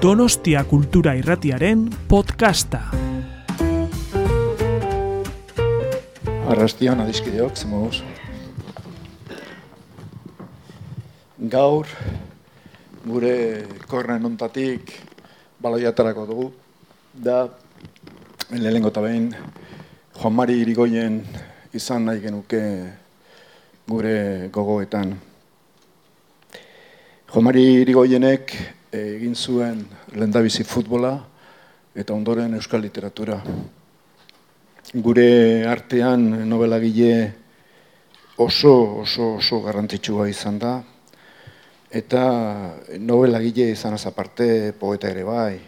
Donostia Kultura Irratiaren podcasta. Arrastion, adiskideok, zemoguz. Gaur, gure korren ontatik baloiatarako dugu, da, lehenengo eta behin, Juan Mari Irigoyen izan nahi genuke gure gogoetan. Juan Mari Irigoyenek egin zuen lendabizi futbola eta ondoren euskal literatura. Gure artean novelagile oso oso oso garrantzitsua izan da eta novelagile izan aparte poeta ere bai.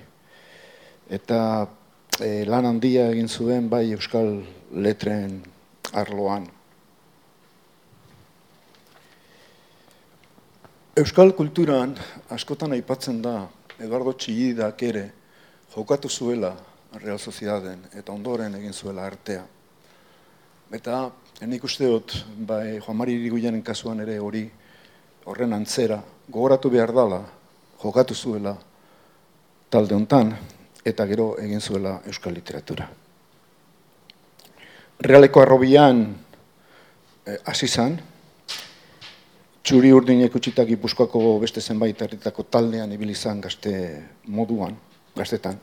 Eta e, lan handia egin zuen bai euskal letren arloan. Euskal kulturan askotan aipatzen da Eduardo Txillidak ere jokatu zuela Real Sociedaden eta ondoren egin zuela artea. Eta nik uste dut, bai, Juan Mari Iriguianen kasuan ere hori horren antzera, gogoratu behar dala, jokatu zuela talde hontan eta gero egin zuela euskal literatura. Realeko arrobian eh, hasi zan, txuri urdinek utxitak ipuzkoako beste zenbait herritako taldean ibili izan gazte moduan, gaztetan.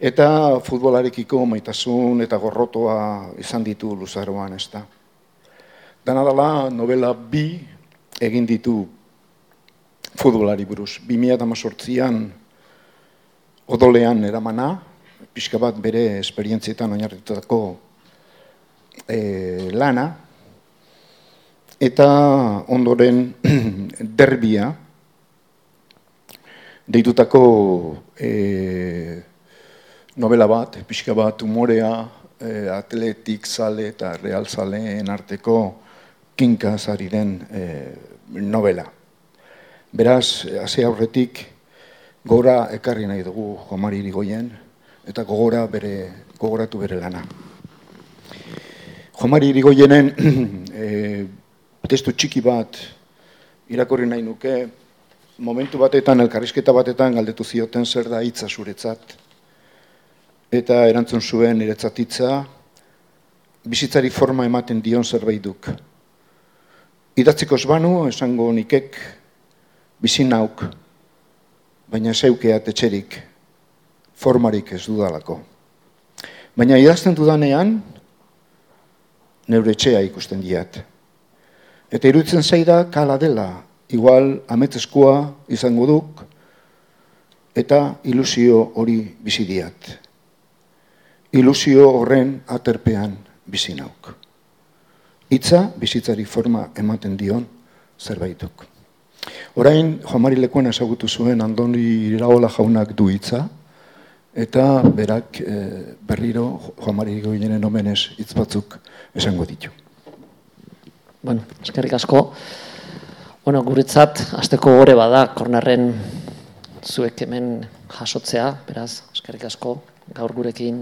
Eta futbolarekiko maitasun eta gorrotoa izan ditu luzaroan ez da. Dana dela novela bi egin ditu futbolari buruz. 2018an odolean eramana, pixka bat bere esperientzietan oinarritutako e, lana, eta ondoren derbia deitutako e, novela bat, pixka bat umorea e, atletik zale eta real zaleen arteko kinka zariren e, novela. Beraz, hasi aurretik gora ekarri nahi dugu Jomari Irigoyen eta gogora bere, gogoratu bere lana. Jomari Irigoyenen e, testu txiki bat irakorri nahi nuke, momentu batetan, elkarrizketa batetan galdetu zioten zer da hitza zuretzat. Eta erantzun zuen niretzat hitza, bizitzari forma ematen dion zerbait duk. Idatziko banu, esango nikek, bizi nauk, baina zeukea etxerik, formarik ez dudalako. Baina idazten dudanean, neure etxea ikusten diat. Eta iruditzen zaida kala dela, igual ametzeskua izango duk, eta ilusio hori bizi diat. Ilusio horren aterpean bizi nauk. Itza bizitzari forma ematen dion zerbaituk. Orain, Jomari Lekuan ezagutu zuen Andoni Iraola jaunak du hitza, eta berak e, berriro Jomari Goinenen omenez hitz batzuk esango ditu. Bueno, eskerrik asko. Bueno, guretzat, azteko gore bada, kornarren zuek hemen jasotzea, beraz, eskerrik asko, gaur gurekin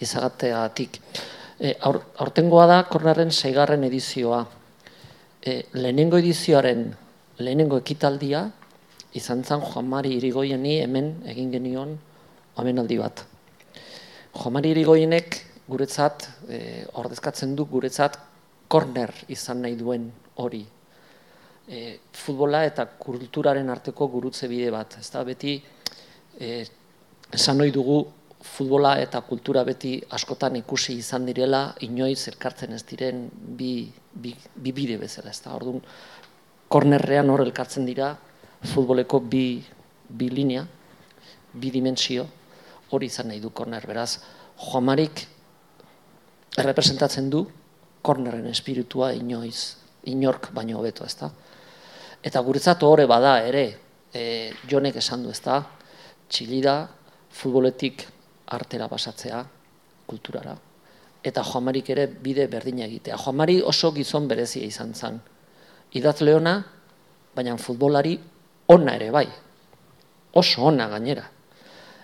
izagateatik. E, aur, aurtengoa da, kornarren seigarren edizioa. E, lehenengo edizioaren lehenengo ekitaldia, izan zan Juan Mari Irigoieni hemen egin genion omenaldi bat. Juan Mari Irigoienek guretzat, e, ordezkatzen du guretzat korner izan nahi duen hori. E, futbola eta kulturaren arteko gurutze bide bat. Ez da beti, e, esan nahi dugu futbola eta kultura beti askotan ikusi izan direla, inoiz elkartzen ez diren bi, bi, bi bide bezala. Ez da, orduan, kornerrean hor elkartzen dira futboleko bi, bi linea, bi dimensio, hori izan nahi du korner. Beraz, Joamarik errepresentatzen du kornerren espiritua inoiz, inork baino hobeto, ezta? Eta guretzat hori bada ere, e, jonek esan du, ezta? Txilida, futboletik artera pasatzea, kulturara. Eta Joamarik ere bide berdina egitea. Joamari oso gizon berezia izan zen. Idaz leona, baina futbolari ona ere bai. Oso ona gainera.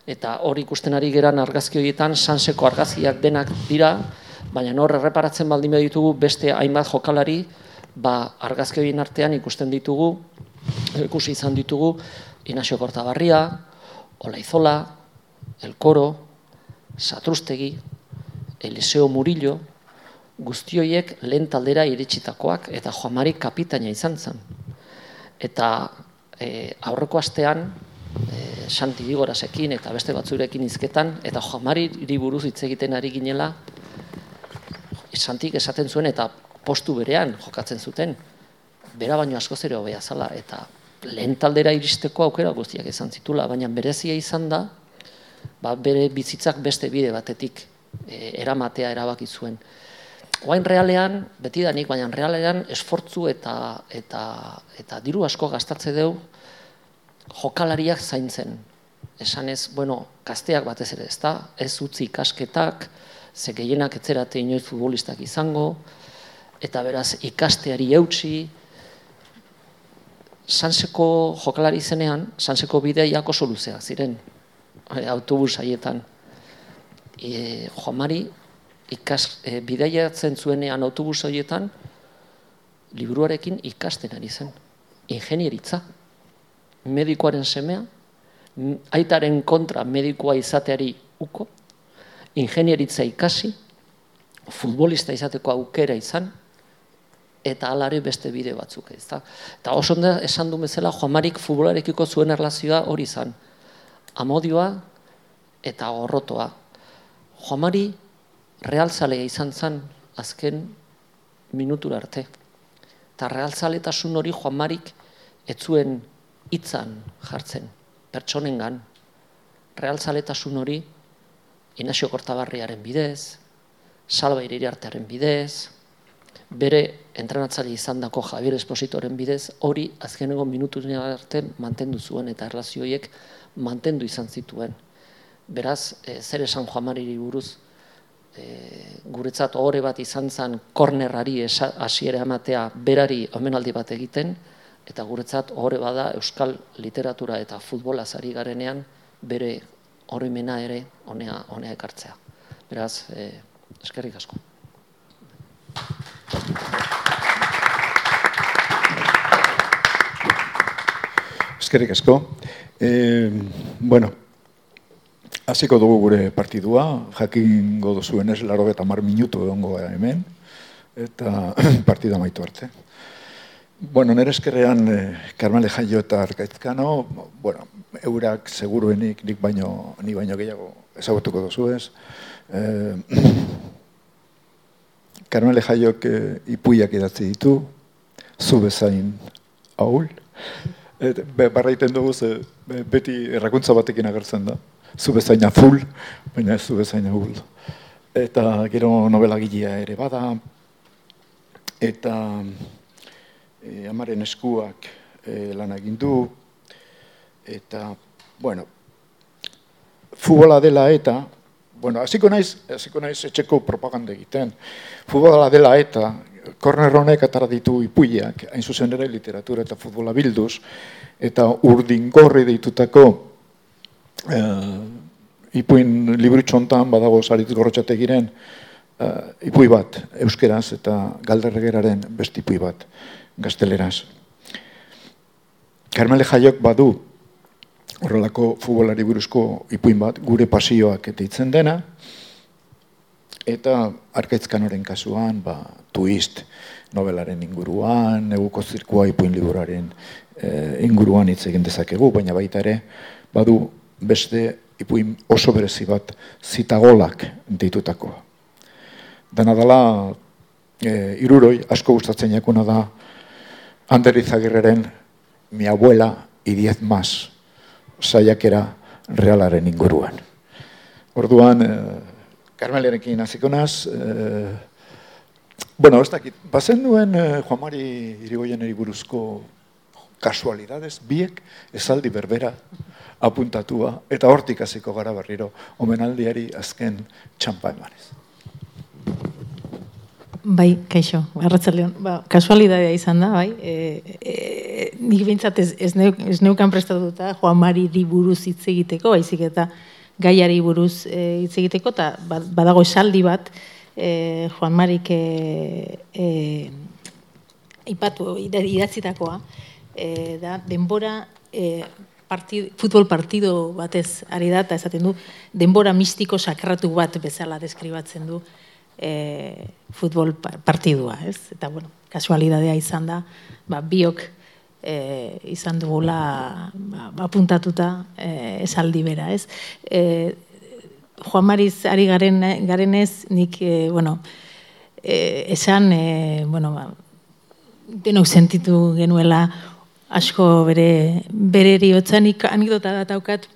Eta hori ikusten ari geran argazki horietan, sanseko argazkiak denak dira, baina hor erreparatzen baldin ditugu beste hainbat jokalari, ba argazki horien artean ikusten ditugu, ikusi izan ditugu Inazio Kortabarria, Olaizola, El Koro, Satrustegi, Eliseo Murillo, guztioiek lehen taldera iritsitakoak eta Joamari kapitaina izan zen. Eta e, aurreko astean, e, Santi Digorasekin eta beste batzurekin izketan, eta Joamari buruz hitz egiten ari ginela, Santik esaten zuen eta postu berean jokatzen zuten, bera baino asko zere hobea zala, eta lehen taldera iristeko aukera guztiak izan zitula, baina berezia izan da, ba, bere bizitzak beste bide batetik e, eramatea erabaki zuen. Oain realean, beti danik, baina realean esfortzu eta, eta, eta diru asko gastatze deu jokalariak zaintzen. Esan ez, bueno, gazteak batez ere, ez da, ez utzi ikasketak, ze gehienak etzerate inoiz futbolistak izango, eta beraz ikasteari eutxi, Sanseko jokalari zenean, Sanseko bideiak oso luzeak ziren, eh, autobus haietan. E, Joamari ikas, e, bidaiatzen zuenean autobus horietan, liburuarekin ikasten ari zen. Ingenieritza. Medikoaren semea, aitaren kontra medikoa izateari uko, ingenieritza ikasi, futbolista izateko aukera izan, eta alare beste bide batzuk ez da. Eta oso onda esan du bezala, Joamarik futbolarekiko zuen erlazioa hori izan. Amodioa eta gorrotoa. Joamari realzalea izan zen azken minutura arte. Eta realzaletasun hori Joamarik ez zuen hitzan jartzen, pertsonengan. Realzaletasun hori Inazio Kortabarriaren bidez, Salba Iriartearen bidez, bere entrenatzaile izan dako Javier Espositoren bidez, hori azkeneko minutu arte mantendu zuen eta erlazioiek mantendu izan zituen. Beraz, e, zer esan Juan Mariri buruz, e, guretzat ohore bat izan zen kornerari hasiera ematea berari omenaldi bat egiten, eta guretzat ohore bada euskal literatura eta futbola zari garenean bere horremena ere honea, honea ekartzea. Beraz, e, eskerrik asko. Eskerrik asko. E, bueno, hasiko dugu gure partidua, jakin godo zuen ez, laro eta mar minutu egongo gara hemen, eta partida maitu arte. Bueno, nire eskerrean, eh, Carmele Jaio eta Arkaitzkano, bueno, eurak seguruenik nik baino, ni baino gehiago ezagutuko dozu ez. Eh, Karmele jaiok e, ipuiak idatzi ditu, zu bezain haul. Et, be, barraiten dugu ze, beti errakuntza batekin agertzen da. Zu bezain azul, baina ez zu bezain haul. Eta gero novela gilea ere bada. Eta e, amaren eskuak e, lan egin du. Eta, bueno, futbola dela eta Bueno, hasiko naiz, hasiko naiz etxeko propaganda egiten. Futbola dela eta Corner honek atara ditu ipuiak, hain zuzen ere literatura eta futbola bilduz, eta urdin gorri deitutako uh, ipuin liburutxontan badago zarit gorrotxate giren uh, ipui bat, euskeraz eta galderregeraren besti ipui bat, gazteleraz. Carmele Jaiok badu horrelako futbolari buruzko ipuin bat, gure pasioak eta dena, eta arkaitzkanoren kasuan, ba, twist novelaren inguruan, neguko zirkua ipuin liburaren e, inguruan hitz egin dezakegu, baina baita ere, badu beste ipuin oso berezi bat zitagolak deitutakoa. Dena dela, e, iruroi, asko gustatzen jakuna da, Ander Izagirreren, mi abuela, y diez más, saiakera realaren inguruan. Orduan, eh, Carmelerekin hasiko naz, eh, bueno, ez dakit, bazen nuen eh, Juan Mari Irigoyen buruzko kasualidades, biek esaldi berbera apuntatua, eta hortik hasiko gara berriro, omenaldiari azken txampa emanez. Bai, kaixo, arratzaleon. Ba, kasualidadea izan da, bai. E, e, nik bintzat ez, ez, neuk, ez neukan prestatuta Juan Mari buruz hitz egiteko, baizik eta gaiari buruz e, hitz egiteko, eta ba, badago esaldi bat e, Juan Marik e, e, ipatu idatzitakoa, e, da, denbora e, partid, futbol partido batez ari da, eta esaten du, denbora mistiko sakratu bat bezala deskribatzen du e, futbol partidua, ez? Eta, bueno, kasualidadea izan da, ba, biok e, izan dugula ba, apuntatuta e, esaldi bera, ez? E, Juan Mariz ari garen, garenez, nik, e, bueno, e, esan, e, bueno, ba, denok sentitu genuela asko bere bere eriotzan anekdota bat daukat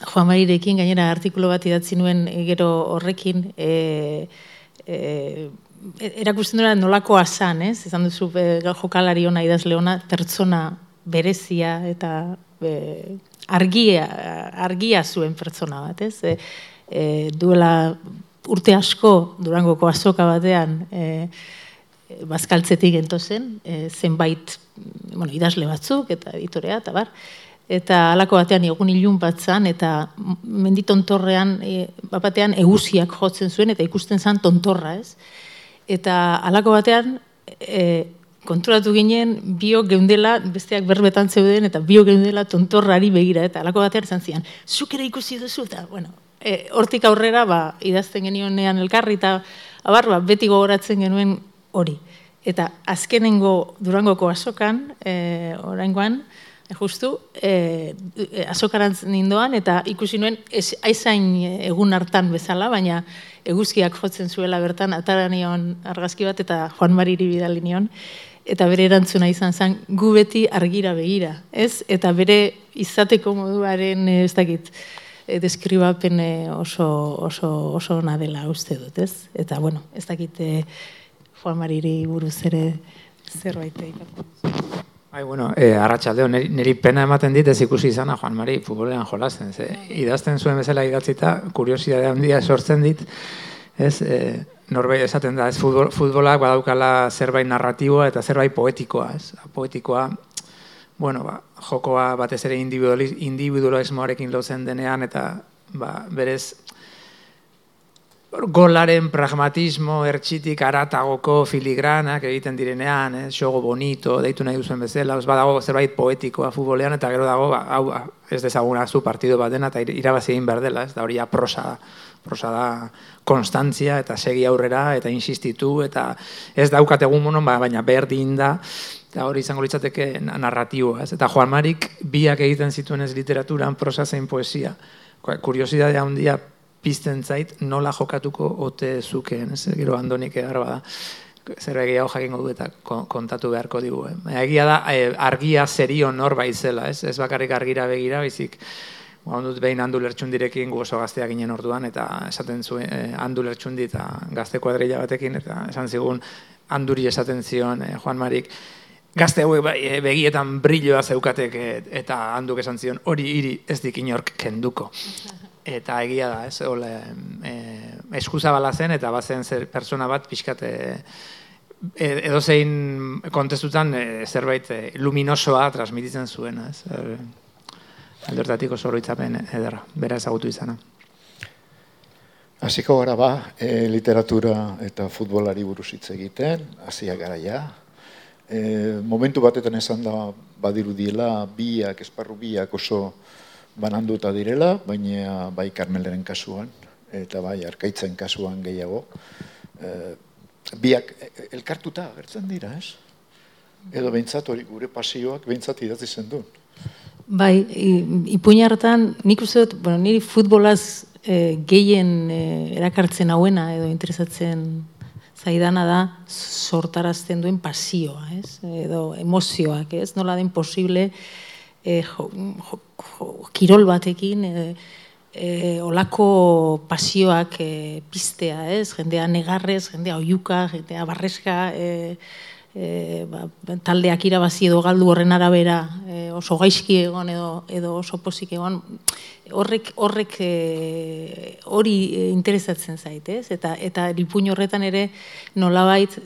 Juan Marirekin gainera artikulu bat idatzi nuen gero horrekin e, e, erakusten duela nolakoa zan, ez? Ezan duzu e, jokalari ona idazle ona pertsona berezia eta e, argia, argia zuen pertsona bat, ez? E, e, duela urte asko durangoko azoka batean e, bazkaltzetik entozen, e, zenbait bueno, idazle batzuk eta editorea, eta bar, eta halako batean egun ilun batzan, eta menditontorrean, e, batean egusiak jotzen zuen, eta ikusten zen tontorra, ez? Eta halako batean, e, kontrolatu ginen, bio geundela, besteak berbetan zeuden, eta bio geundela tontorrari begira, eta halako batean zan zian, zuk ere ikusi duzu, eta, bueno, e, hortik aurrera, ba, idazten genionean elkarri, eta, abar, ba, beti gogoratzen genuen hori. Eta azkenengo durangoko azokan, e, oraingoan, justu, e, azokarantz nindoan, eta ikusi nuen, ez, aizain egun hartan bezala, baina eguzkiak jotzen zuela bertan, atara nion argazki bat, eta Juan Mariri bidali nion, eta bere erantzuna izan zen, gu beti argira begira, ez? Eta bere izateko moduaren, ez dakit, deskribapen oso, oso, oso nadela uste dut, ez? Eta, bueno, ez dakit, Juan Mariri buruz ere zerbait egiten. Bai, bueno, eh, arratsaldeo niri, pena ematen dit ez ikusi izana Juan Mari futbolean jolasten. Ze, idazten zuen bezala idatzita, kuriosidade handia sortzen dit, ez, eh, norbait esaten da, ez futbol, futbolak badaukala zerbait narratiboa eta zerbait poetikoa, ez. Poetikoa, bueno, ba, jokoa batez ere individualismoarekin lotzen denean eta ba, berez golaren pragmatismo ertxitik aratagoko filigranak egiten direnean, eh, xogo bonito, deitu nahi duzuen bezala, os badago zerbait poetikoa futbolean, eta gero dago, ba, hau, ez dezaguna zu partido bat dena, eta irabazi egin behar dela, ez da hori ja prosa da, prosa da konstantzia, eta segi aurrera, eta insistitu, eta ez daukat egun monon, ba, baina berdin da, eta hori izango litzateke narratioa, ez? Eta Juan Marik biak egiten zituen ez literaturan prosa zein poesia. Kuriosidadea handia pizten zait nola jokatuko ote zukeen, ez gero andonik egar bada zer egia jakingo du eta kontatu beharko digu. Eh? Egia da, eh, argia serio nor baizela, ez? ez bakarrik argira begira, bizik, ba, ondut behin handu lertxundirekin gu oso gaztea ginen orduan, eta esaten zuen eh, handu lertxundi eta gazte kuadrilla batekin, eta esan zigun handuri esaten zion eh, Juan Marik, gazte hauek eh, begietan brilloa zeukatek eta handuk esan zion, hori hiri ez dik inork kenduko eta egia da, ez, ole, e, eskuzabala zen, eta bazen zer persona bat pixkate e, edo zein kontestutan e, zerbait e, luminosoa transmititzen zuen, ez, e, aldortatik oso edera, bera ezagutu izana. Hasiko gara ba, e, literatura eta futbolari buruz hitz egiten, hasiak gara ja. E, momentu batetan esan da badirudiela biak, esparru biak oso bananduta direla, baina bai Karmeleren kasuan, eta bai Arkaitzen kasuan gehiago. E, biak elkartuta agertzen dira, ez? Edo behintzat hori gure pasioak behintzat idatzi zen du. Bai, ipuina hartan, nik uste dut, bueno, niri futbolaz e, gehien e, erakartzen hauena edo interesatzen zaidana da sortarazten duen pasioa, ez? Edo emozioak, ez? Nola den posible, e, jo, kirol batekin e, e, olako pasioak e, pistea, ez? Jendea negarrez, jendea oiuka, jendea barreska, e, e, ba, taldeak irabazi edo galdu horren arabera e, oso gaizki egon edo, edo oso pozik egon, horrek horrek e, hori interesatzen zait, ez? Eta, eta lipuin horretan ere nolabait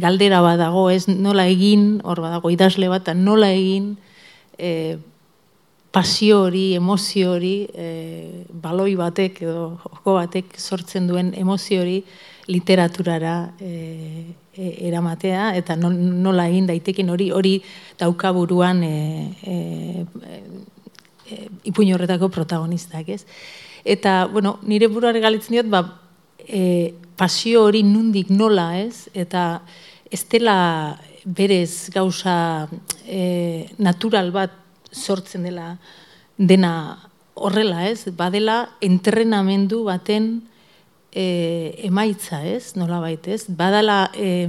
galdera badago, ez nola egin, hor badago idazle bat, nola egin, e, pasio hori, emozio hori, e, baloi batek edo joko batek sortzen duen emozio hori literaturara e, e, eramatea eta nola egin daitekin hori hori daukaburuan e, e, e, ipuin horretako protagonistak, ez? Eta, bueno, nire buruare galitzen diot, ba, e, pasio hori nundik nola, ez? Eta ez dela berez gauza e, natural bat sortzen dela dena horrela, ez? Badela entrenamendu baten e, emaitza, ez? Nola baita, ez? Badala e,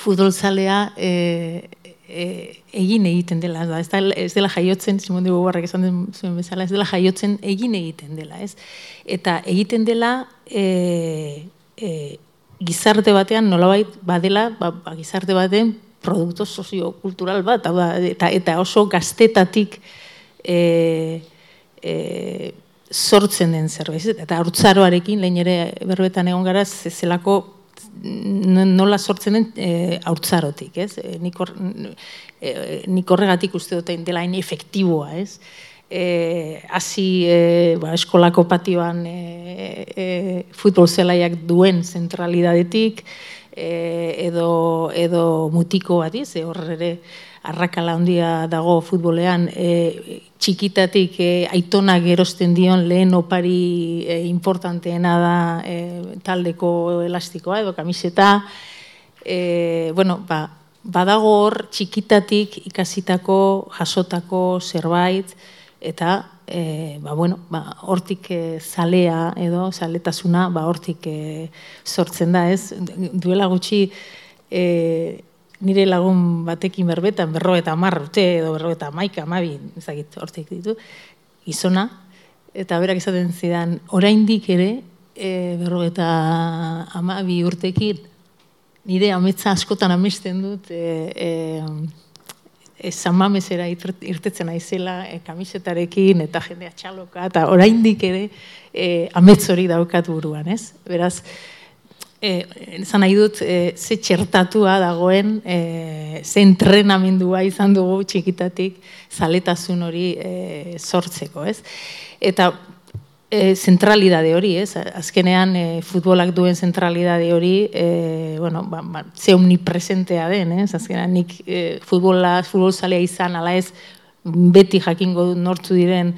futbolzalea e, e, egin egiten dela, ez, da, ez dela jaiotzen, Simon de Beauvoirrek esan den zuen bezala, ez dela jaiotzen egin egiten dela, ez? Eta egiten dela e, e, gizarte batean nolabait badela, ba, ba, gizarte baten produktu soziokultural bat, eta, eta oso gaztetatik e, e, sortzen den zerbait. Eta haurtzaroarekin, lehen ere berbetan egon gara, zelako nola sortzen den e, haurtzarotik, ez? E, nik, e, horregatik uste dut dela hain efektiboa, ez? E, hasi e, ba, eskolako patioan e, e, futbol zelaiak duen zentralidadetik, e, edo, edo mutiko bat, ez? E, horre ere, arrakala handia dago futbolean, e, txikitatik e, aitona gerosten dion lehen opari e, importanteena da e, taldeko elastikoa edo kamiseta. E, bueno, ba, badago hor txikitatik ikasitako, jasotako zerbait, eta e, ba, bueno, ba, hortik e, zalea edo zaletasuna ba, hortik e, sortzen da, ez? Duela gutxi e, nire lagun batekin berbetan, berro eta mar urte edo berro eta maika, amabi, ezagit, hortik ditu, gizona, eta berak izaten zidan, oraindik ere, e, berro eta amabi urtekin, nire ametza askotan amesten dut, e, e, zamamezera irtetzen aizela, e, kamisetarekin eta jendea txaloka, eta oraindik ere e, ametz hori daukat buruan, ez? Beraz, eh, zan nahi dut, eh, ze txertatua dagoen, eh, ze entrenamendua izan dugu txikitatik zaletasun hori eh, sortzeko, ez? Eta e, zentralidade hori, ez? Azkenean e, futbolak duen zentralidade hori, e, bueno, ba, ba, ze omnipresentea den, ez? Azkenean nik e, futbola, futbolzalea izan, ala ez, beti jakingo nortzu diren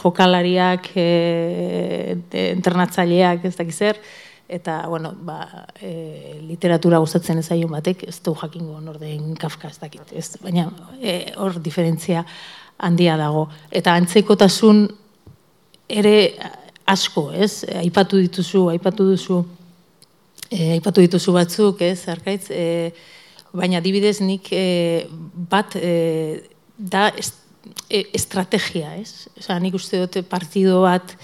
jokalariak, e, internatzaileak, ez dakiz zer, eta bueno, ba, e, literatura gustatzen ez zaion batek, ez du jakingo norden Kafka ez dakit, ez, baina e, hor diferentzia handia dago. Eta antzekotasun ere asko, ez, aipatu dituzu, aipatu duzu, e, aipatu dituzu batzuk, ez, arkaitz, e, baina dibidez nik e, bat e, da est, e, estrategia, ez, Osa, nik uste dute partido bat,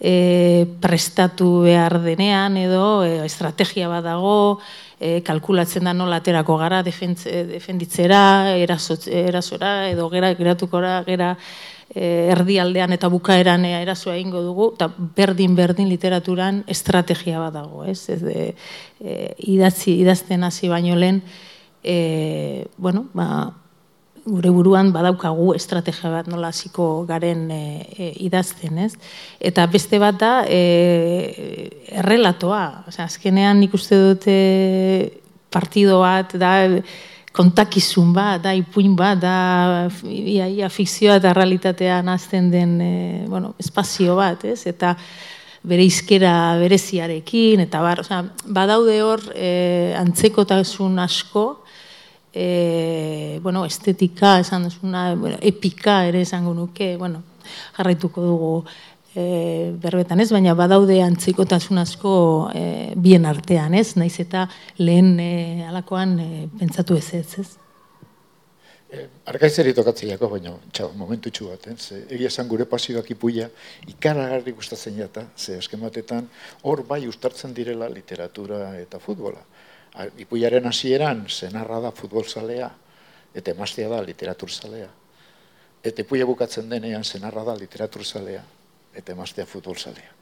e, prestatu behar denean edo e, estrategia bat dago, e, kalkulatzen da nola aterako gara defenditzera, erasora edo gera geratukora gera erdialdean eta bukaeran e, erasoa ingo dugu, eta berdin-berdin literaturan estrategia bat dago, ez? Ez de, e, idatzi, idazten hasi baino lehen, e, bueno, ba, gure buruan badaukagu estrategia bat nola hasiko garen e, e, idazten, ez? Eta beste bat da e, errelatoa, osea azkenean nik uste dute partido bat da kontakizun bat, da ipuin bat, da ia, ia fikzioa eta realitatea nazten den e, bueno, espazio bat, ez? Eta bere izkera bereziarekin, eta bar, osea, badaude hor e, antzekotasun asko, e, bueno, estetika, esan duzuna, bueno, epika ere esango nuke, bueno, jarraituko dugu e, berbetan ez, baina badaude antzikotasun asko e, bien artean ez, naiz eta lehen e, alakoan e, pentsatu ez ez, ez? E, Arkaizeri tokatzeiako, baina txau, momentu txu bat, ze, egia esan gure pasioak ipuia, ikaragarri gustatzen jata, ze eskematetan, hor bai ustartzen direla literatura eta futbola ipuiaren hasieran zenarra da futbolzalea, eta emaztea da literaturzalea. Eta ipuia bukatzen denean zenarra da literaturzalea, eta emaztea futbolzalea.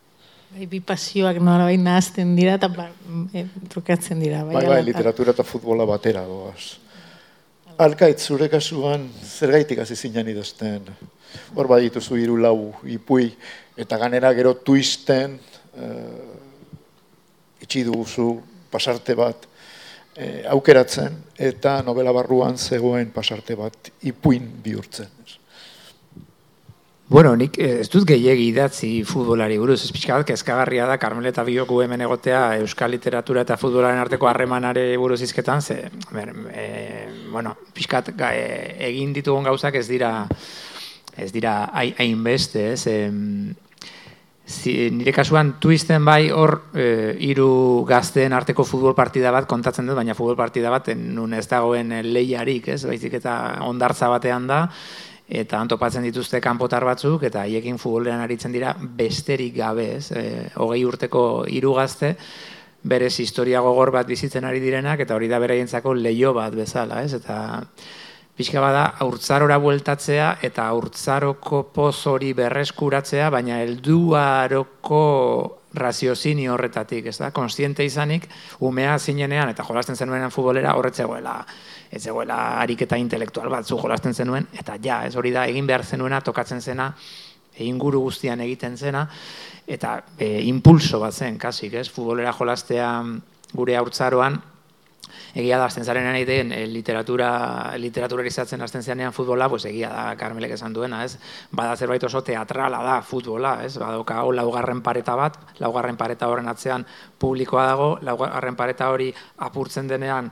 Bai, bi pasioak nora bai nahazten dira eta ba, e, trukatzen dira. Bai, bai, bai literatura eta futbola batera doaz. Alkait, zure kasuan, zer gaitik hasi zinen idazten? Hor badituzu hiru lau ipui, eta ganera gero twisten, uh, itxi duzu, pasarte bat, e, aukeratzen eta novela barruan zegoen pasarte bat ipuin bihurtzen. Bueno, nik eh, ez dut gehiegi idatzi futbolari buruz, ez pixka bat, kezkagarria da, Carmel eta Bioku hemen egotea Euskal Literatura eta futbolaren arteko harremanare buruz izketan, ze, ber, e, bueno, pixkat e, egin ditugun gauzak ez dira, ez dira hainbeste, ez, e, zi, nire kasuan twisten bai hor e, hiru gazteen arteko futbol partida bat kontatzen dut, baina futbol partida bat nun ez dagoen lehiarik, ez, baizik eta ondartza batean da, eta antopatzen dituzte kanpotar batzuk, eta haiekin futbolean aritzen dira besterik gabe, ez, e, hogei urteko hiru gazte, berez historia gogor bat bizitzen ari direnak, eta hori da beraientzako leio bat bezala, ez, eta pixka bada aurtzarora bueltatzea eta aurtzaroko poz hori berreskuratzea, baina helduaroko raziozini horretatik, ez da? Konstiente izanik, umea zinenean eta jolasten zenuenean futbolera horretzegoela, ez zegoela ariketa intelektual bat zu jolasten zenuen, eta ja, ez hori da, egin behar zenuena, tokatzen zena, egin guru guztian egiten zena, eta e, impulso bat zen, kasik, ez? Futbolera jolastea gure aurtzaroan, egia da, azten zaren egiten, e, literatura, literaturarizatzen azten zenean futbola, pues egia da, Carmelek esan duena, ez? Bada zerbait oso teatrala da futbola, ez? Badoka, hau laugarren pareta bat, laugarren pareta horren atzean publikoa dago, laugarren pareta hori apurtzen denean,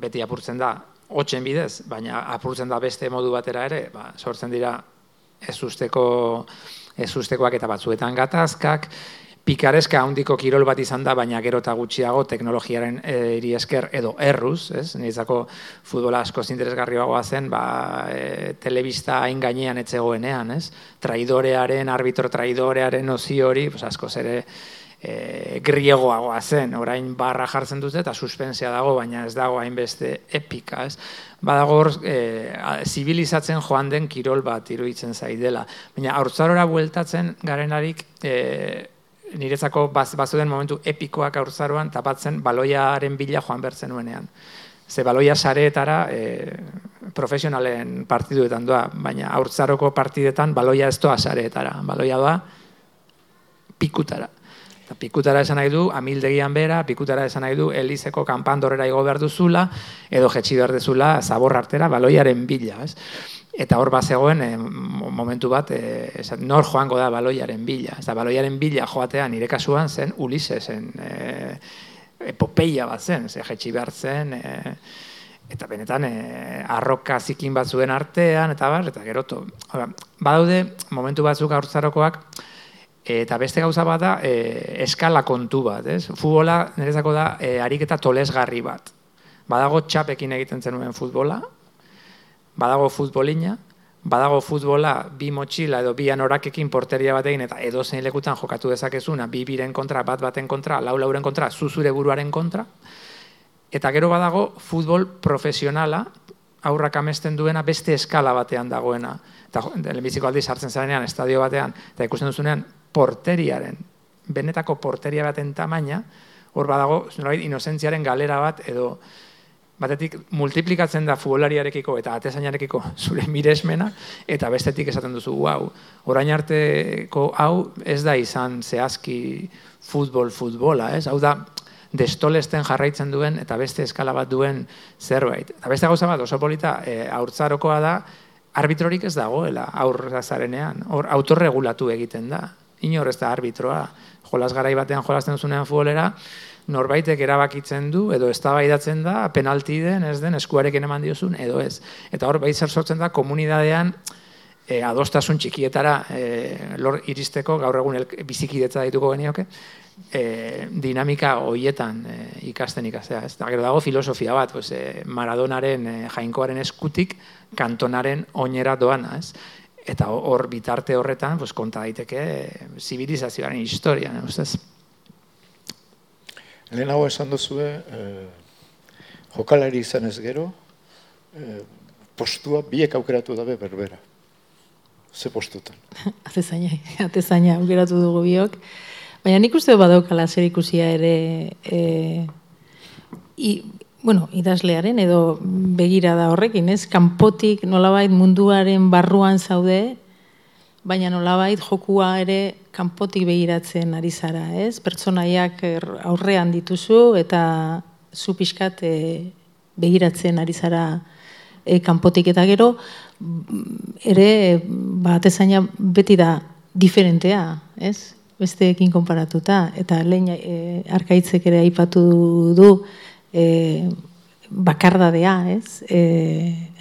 beti apurtzen da, hotxen bidez, baina apurtzen da beste modu batera ere, ba, sortzen dira ez usteko, ez ustekoak eta batzuetan gatazkak, pikareska handiko kirol bat izan da, baina gero eta gutxiago teknologiaren eri esker edo erruz, ez? Niretzako futbola asko interesgarriagoa zen, ba, e, telebista hain gainean etzegoenean, ez? Traidorearen, arbitro traidorearen ozi hori, pues asko zere e, griegoagoa zen, orain barra jartzen dute eta suspensia dago, baina ez dago hainbeste epika, ez? Badago hor, e, zibilizatzen joan den kirol bat iruditzen zaidela. Baina, haurtzarora bueltatzen garenarik, e, niretzako baz, bazuden momentu epikoak aurzaroan tapatzen baloiaren bila joan bertzen nuenean. Ze baloia sareetara e, profesionalen partiduetan doa, baina aurtzaroko partidetan baloia ez doa sareetara. Baloia doa pikutara. Eta pikutara esan nahi du, amildegian bera, pikutara esan nahi du, elizeko kanpandorera igo behar duzula, edo jetxi behar duzula, zabor artera, baloiaren bila. Ez? Eta hor bazegoen e, momentu bat, e, esat, nor joango da baloiaren bila. Eta baloiaren bila joatean nire kasuan zen Ulisesen e, epopeia bat zen, ze jetxi behar zen, e, eta benetan e, arroka zikin batzuen artean, eta bar, eta geroto. badaude, momentu batzuk aurtzarokoak, eta beste gauza bat da, e, eskala kontu bat, ez? Futbola, nirezako da, e, ariketa tolesgarri bat. Badago txapekin egiten zenuen futbola, badago futbolina, badago futbola bi motxila edo bi anorakekin porteria bat egin eta edo zein lekutan jokatu dezakezuna, bi biren kontra, bat baten kontra, lau lauren kontra, zuzure buruaren kontra, eta gero badago futbol profesionala, aurrak amesten duena beste eskala batean dagoena. Eta lehenbiziko aldiz hartzen zarenean, estadio batean, eta ikusten duzunean, porteriaren, benetako porteria baten tamaina, hor badago, inozentziaren galera bat, edo batetik multiplikatzen da futbolariarekiko eta atezainarekiko zure miresmena, eta bestetik esaten duzu, hau, orain arteko hau ez da izan zehazki futbol futbola, ez? Hau da, destolesten jarraitzen duen eta beste eskala bat duen zerbait. Eta beste gauza bat, oso polita, e, aurtzarokoa da, arbitrorik ez dagoela aurra zarenean, hor autorregulatu egiten da. Inor ez da arbitroa, jolas garai batean jolasten zunean futbolera, norbaitek erabakitzen du edo eztabaidatzen da penalti den ez den eskuarekin eman diozun edo ez. Eta hor bai zer sortzen da komunidadean e, adostasun txikietara e, lor iristeko gaur egun el, bizikidetza dituko genioke e, dinamika hoietan e, ikasten ikastea. Ez da, gero dago filosofia bat, pues, e, Maradonaren e, jainkoaren eskutik kantonaren oinera doana. Ez? Eta hor bitarte horretan pues, konta daiteke zibilizazioaren historia. Ne, Lehen hau esan duzue, eh, jokalari izan ez gero, eh, postua biek aukeratu dabe berbera. Ze postutan? Atezaina, atezaina aukeratu dugu biok. Baina nik uste badaukala zer ikusia ere e, i, bueno, idazlearen edo begira da horrekin, ez? Kanpotik nolabait munduaren barruan zaude, baina nolabait jokua ere kanpotik begiratzen ari zara, ez? Pertsonaiak aurrean dituzu eta zu pixkat e, begiratzen ari zara e, kanpotik eta gero, mm, ere, ba, atezaina beti da diferentea, ez? Besteekin konparatuta, eta lehen e, arkaitzek ere aipatu du, e, bakardadea, ez? E,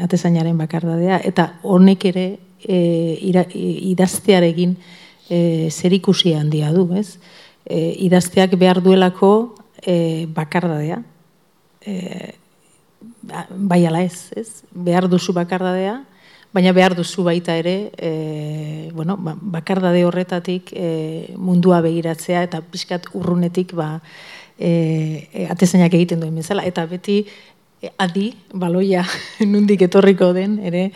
atezainaren bakardadea, eta honek ere e, ira, idaztearekin e, zer ikusi handia du, ez? E, idazteak behar duelako e, bakardadea. E, bai ala ez, ez? Behar duzu bakardadea, baina behar duzu baita ere, e, bueno, ba, bakardade horretatik e, mundua begiratzea eta pixkat urrunetik ba, e, e, atezainak egiten duen bezala. Eta beti e, adi, baloia nundik etorriko den, ere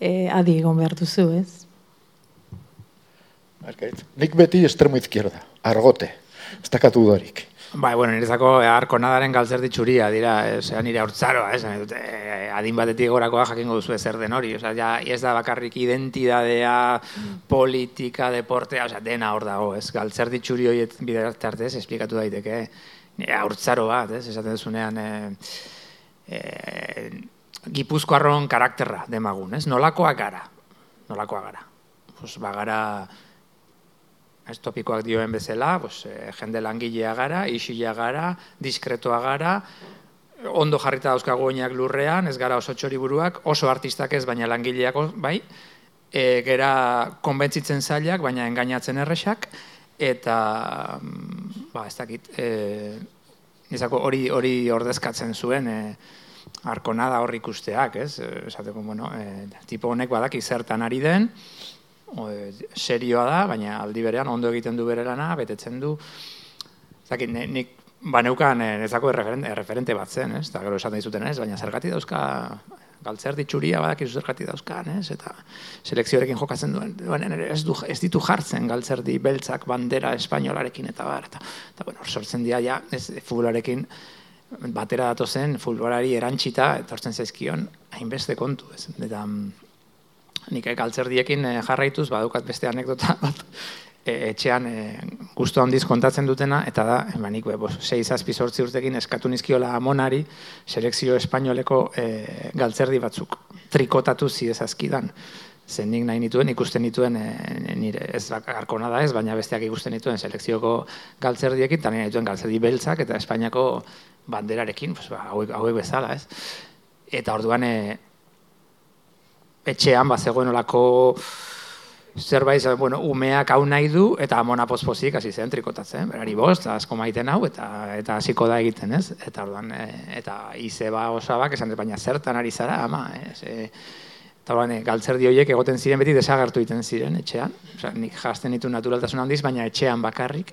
e, adi egon behar duzu, ez? Arkait. Nik beti estremo izquierda, argote, ez dakatu dudarik. Bai, bueno, niretzako harko nadaren galtzer ditxuria, dira, osea, nire hortzaroa, ez, e, adin batetik gorakoa jakingo duzu ezer den hori, osea, ja, ez da bakarrik identidadea, politika, deportea, osea, dena hor dago, ez, galtzer ditxuri hori bidartartez, esplikatu daiteke, nire hortzaro bat, ez, esaten duzunean, e, e, gipuzkoarron karakterra demagun, ez, nolakoa gara, nolakoa gara, pues, bagara, ez topikoak dioen bezala, pues, e, jende langilea gara, isila gara, diskretoa gara, ondo jarrita dauzkago oinak lurrean, ez gara oso txoriburuak, oso artistak ez, baina langileak bai, e, gera konbentzitzen zailak, baina engainatzen erresak, eta, mm, ba, ez dakit, e, nizako hori hori ordezkatzen zuen, e, arkonada hor ikusteak, ez? Esateko, bueno, e, tipo honek badaki zertan ari den, serioa da, baina aldi berean ondo egiten du bere lana, betetzen du. Zaki, nik baneukan ezako erreferente, erreferente bat zen, ez? Eta gero esaten dizuten, ez? Baina zergati dauzka galtzer ditxuria badak izu zergati dauzkan, ez? Eta selekzioarekin jokatzen duen, duen ez, du, ez ditu jartzen galtzer di beltzak bandera espainolarekin eta bar. Eta, eta bueno, sortzen dira ja, ez, futbolarekin batera datozen futbolari erantxita, etortzen zaizkion, hainbeste kontu, ez? Eta, nik galtzerdiekin e, jarraituz, badukat beste anekdota bat, e, etxean e, gustu handiz kontatzen dutena, eta da, ba, nik, bos, 6 sortzi urtekin eskatu nizkiola amonari, selekzio espainoleko e, galtzerdi batzuk, trikotatu zidezazkidan. Zen nik nahi nituen, ikusten nituen, e, nire ez bakarko nada ez, baina besteak ikusten nituen selekzioko galtzerdiekin, eta nire nituen galtzerdi beltzak, eta Espainiako banderarekin, pues, ba, hauek, hauek bezala, ez. Eta orduan, e, etxean, ba, zegoen olako zerbait, bueno, umeak hau nahi du, eta amona pospozik hasi zen trikotatzen, berari bost, asko maiten hau, eta eta hasiko da egiten, ez? Eta orduan, e, eta izeba osabak, esan baina zertan ari zara, ama, ez? E, eta orduan, e, galtzerdi horiek egoten ziren beti desagertu egiten ziren etxean, Osa, nik jasten ditu naturaltasun handiz, baina etxean bakarrik,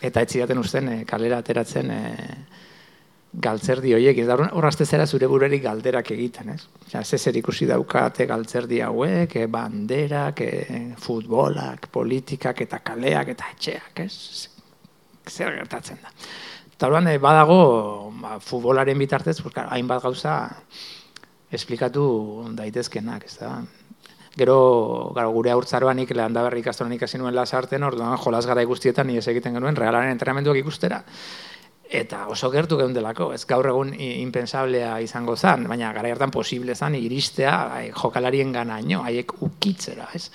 eta etzidaten usten e, kalera ateratzen, e, galtzerdi horiek, ez da horrazte zera zure burerik galderak egiten, ez? Ja, ze ikusi daukate galtzerdi hauek, e, banderak, e, futbolak, politikak eta kaleak eta etxeak, ez? Zer gertatzen da. Eta e, badago, ba, futbolaren bitartez, hainbat gauza esplikatu daitezkenak, ez da? Gero, garo, gure aurtzaroan nik lehen da berrik astronik hasi nuen lasarten, orduan jolas gara guztietan ni ez egiten genuen, realaren entrenamenduak ikustera eta oso gertu geun delako, ez gaur egun impensablea izango zen, baina gara hartan posible zen iristea jokalarien ganaino, haiek ukitzera, ez?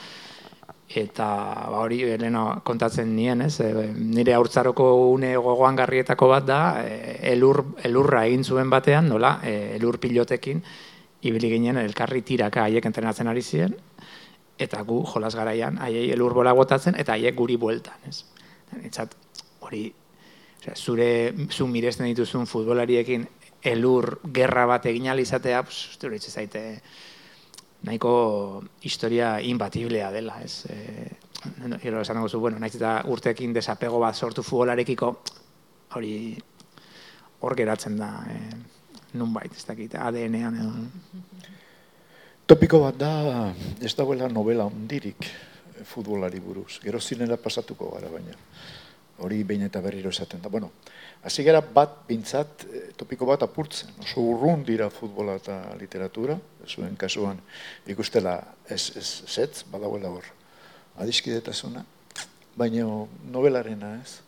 Eta ba, hori leno kontatzen nien, ez? E, nire haurtzaroko une gogoan garrietako bat da, e, elur, elurra egin zuen batean, nola, elur pilotekin, ibili ginen elkarri tiraka haiek entrenatzen ari ziren, eta gu jolas garaian, haiei elur bola botatzen, eta haiek guri bueltan, ez? Etzat, hori zure zu miresten dituzun futbolariekin elur gerra bat egin alizatea, pues hori zaite nahiko historia imbatiblea dela, ez? Eh, no, gero esan dugu bueno, naiz eta urteekin desapego bat sortu futbolarekiko hori hor geratzen da, eh, nunbait, ez dakit, ADN-ean edo. Topiko bat da, ez dagoela novela ondirik futbolari buruz. Gero zinela pasatuko gara baina hori behin eta berriro esaten da. Bueno, hasi gara bat bintzat eh, topiko bat apurtzen. Oso urrun dira futbola eta literatura, zuen kasuan ikustela ez, ez zetz, badagoela hor. Adiskidetasuna, baina novelarena ez.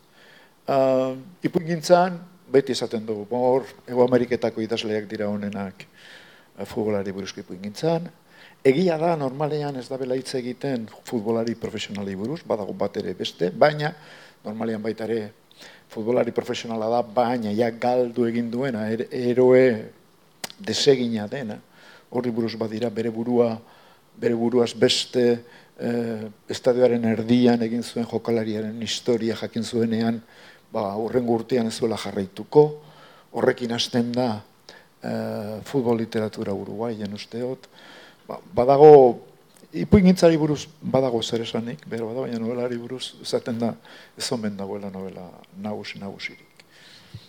Uh, Ipuin gintzan, beti esaten dugu, hor, Ego Ameriketako idazleak dira honenak, eh, futbolari buruzko gintzan. Egia da, normalean ez da bela hitz egiten futbolari profesionali buruz, badago bat ere beste, baina normalean baita ere futbolari profesionala da, baina ja galdu egin duena, er, eroe desegina dena, horri buruz badira bere burua, bere buruaz beste eh, estadioaren erdian egin zuen jokalariaren historia jakin zuenean, ba, urren urtean ez zuela jarraituko, horrekin hasten da eh, futbol literatura uruguaien usteot, ba, badago, ipuingintzari buruz badago zer esanik, bero bada, baina novelari buruz zaten da ez omen dagoela novela nagusi nagusirik.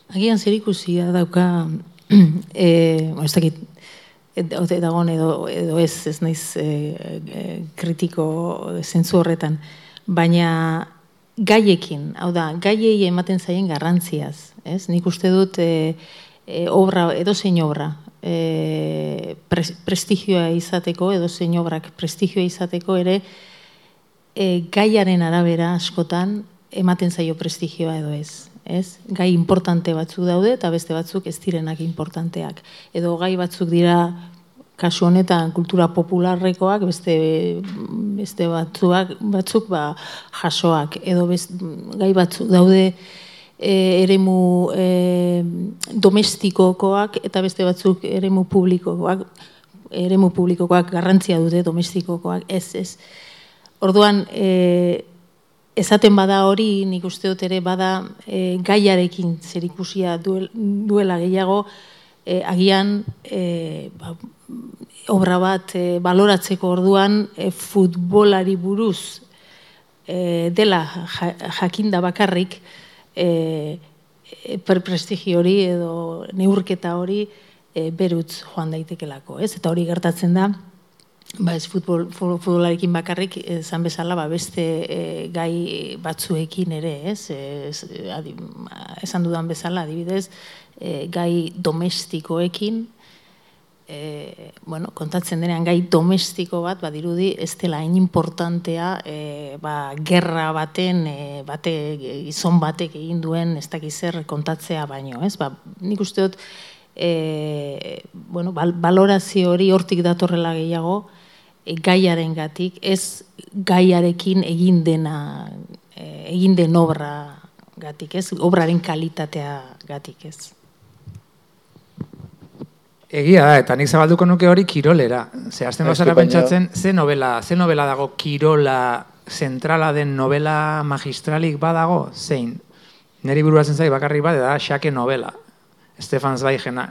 Agian zer ikusia dauka, e, ez dakit, dagoen edo, edo ez, ez naiz e, e, kritiko zentzu horretan, baina gaiekin, hau da, gaiei ematen zaien garrantziaz, ez? Nik uste dut e, e, obra, edo zein obra, e, prestigioa izateko, edo zein obrak prestigioa izateko ere, e, gaiaren arabera askotan ematen zaio prestigioa edo ez ez? Gai importante batzuk daude eta beste batzuk ez direnak importanteak. Edo gai batzuk dira kasu honetan kultura popularrekoak, beste, beste batzuak, batzuk ba, jasoak. Edo best, gai batzuk daude e, eremu e, domestikokoak eta beste batzuk eremu publikokoak, eremu publikokoak garrantzia dute domestikokoak, ez, ez. Orduan, e, esaten bada hori, nik uste dut ere bada e, gaiarekin zerikusia duela gehiago, e, agian e, ba, obra bat e, baloratzeko orduan e, futbolari buruz e, dela jakinda bakarrik e, e, prestigio hori edo neurketa hori e, berutz joan daitekelako. Ez? Eta hori gertatzen da, ba ez futbol, futbolarekin bakarrik esan bezala ba beste e, gai batzuekin ere, ez? ez adi, esan dudan bezala adibidez, e, gai domestikoekin e, bueno, kontatzen denean gai domestiko bat badirudi ez dela hain importantea e, ba, gerra baten e, bate gizon batek egin duen ez dakiz zer kontatzea baino, ez? Ba, nik uste dut e, bueno, bal, balorazio hori hortik datorrela gehiago, e, gaiaren gatik, ez gaiarekin egin dena, e, egin den obra gatik, ez? Obraren kalitatea gatik, ez? Egia da, eta nik zabalduko nuke hori kirolera. Ze, azten bazara pentsatzen, ze novela, ze novela dago kirola zentrala den novela magistralik badago, zein? Neri buruatzen zai bakarrik bat, da, xake novela. Stefan Zweigena,